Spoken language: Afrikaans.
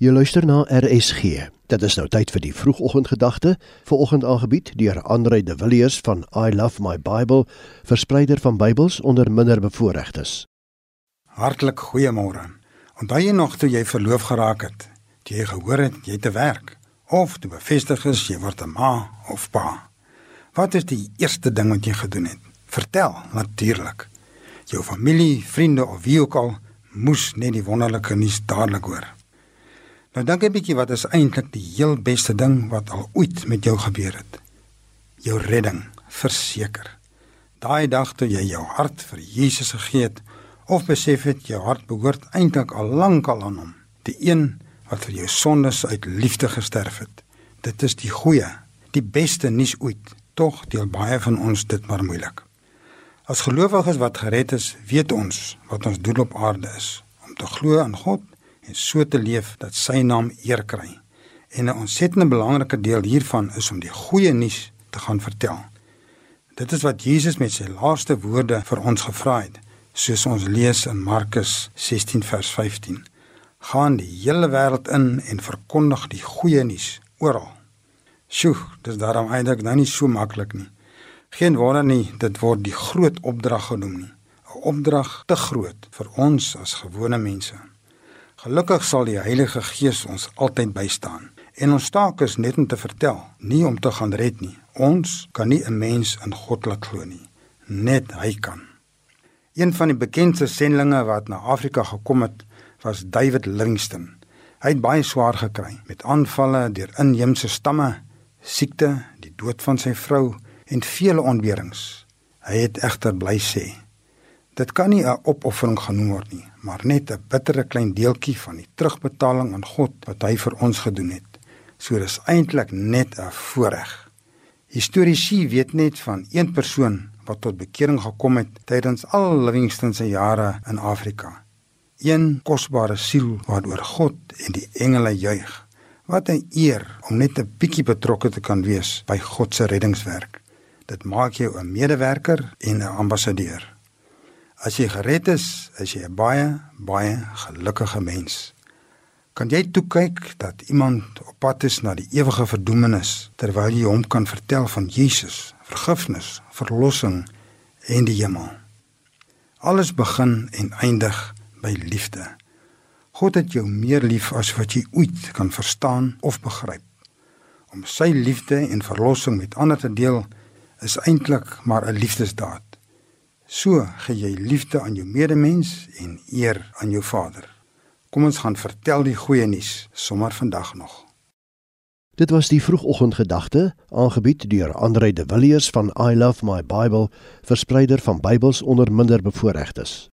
Jy luister na RSG. Dit is nou tyd vir die vroegoggendgedagte, vanoggend aangebied deur Andre de Villiers van I Love My Bible, verspreider van Bybels onder minderbevoorregtes. Hartlik goeiemôre. Onthou jy nog toe jy verloof geraak het? Toe jy gehoor het jy te werk of toe bevestig is jy word 'n ma of pa? Wat is die eerste ding wat jy gedoen het? Vertel natuurlik. Jou familie, vriende of wie ook al moes net die wonderlike nuus dadelik hoor. Nou dink 'n bietjie wat is eintlik die heel beste ding wat al ooit met jou gebeur het. Jou redding, verseker. Daai dag toe jy jou hart vir Jesus gegee het of besef het jou hart behoort eintlik al lank al aan hom, die een wat vir jou sondes uit liefde gesterf het. Dit is die goeie, die beste nuus ooit. Tog deel baie van ons dit maar moeilik. As gelowiges wat gered is, weet ons wat ons doel op aarde is, om te glo aan God en so te leef dat sy naam eer kry. En 'n ontsettend belangrike deel hiervan is om die goeie nuus te gaan vertel. Dit is wat Jesus met sy laaste woorde vir ons gevra het, soos ons lees in Markus 16 vers 15. Gaan die hele wêreld in en verkondig die goeie nuus oral. Sjoe, dis daarom eintlik nou nie so maklik nie. Geen wonder nie, dit word die groot opdrag genoem nie. 'n Opdrag te groot vir ons as gewone mense. Gelukkig sal die Heilige Gees ons altyd bystaan. En ons taak is net om te vertel, nie om te gaan red nie. Ons kan nie 'n mens in God laat glo nie. Net hy kan. Een van die bekendste sendlinge wat na Afrika gekom het, was David Livingstone. Hy het baie swaar gekry met aanvalle deur inheemse stamme, siekte, die dood van sy vrou en vele ontberings. Hy het egter bly sê: Dit kan nie 'n opoffering genoem word nie, maar net 'n bittere klein deeltjie van die terugbetaling aan God wat hy vir ons gedoen het. So dis eintlik net 'n voorreg. Historiese weet net van een persoon wat tot bekering gekom het tydens al Livingstone se jare in Afrika. Een kosbare siel waaroor God en die engele juig. Wat 'n eer om net 'n bietjie betrokke te kan wees by God se reddingswerk. Dit maak jou 'n medewerker en 'n ambassadeur. As jy gered is, is jy 'n baie baie gelukkige mens. Kan jy toe kyk dat iemand op pad is na die ewige verdoemenis terwyl jy hom kan vertel van Jesus, vergifnis, verlossing en die hemel? Alles begin en eindig by liefde. God het jou meer lief as wat jy ooit kan verstaan of begryp. Om sy liefde en verlossing met ander te deel is eintlik maar 'n liefdesdaad. So gee jy liefde aan jou medemens en eer aan jou Vader. Kom ons gaan vertel die goeie nuus sommer vandag nog. Dit was die vroegoggendgedagte aangebied deur Andre de Villiers van I Love My Bible, verspreider van Bybels onder minderbevoorregtes.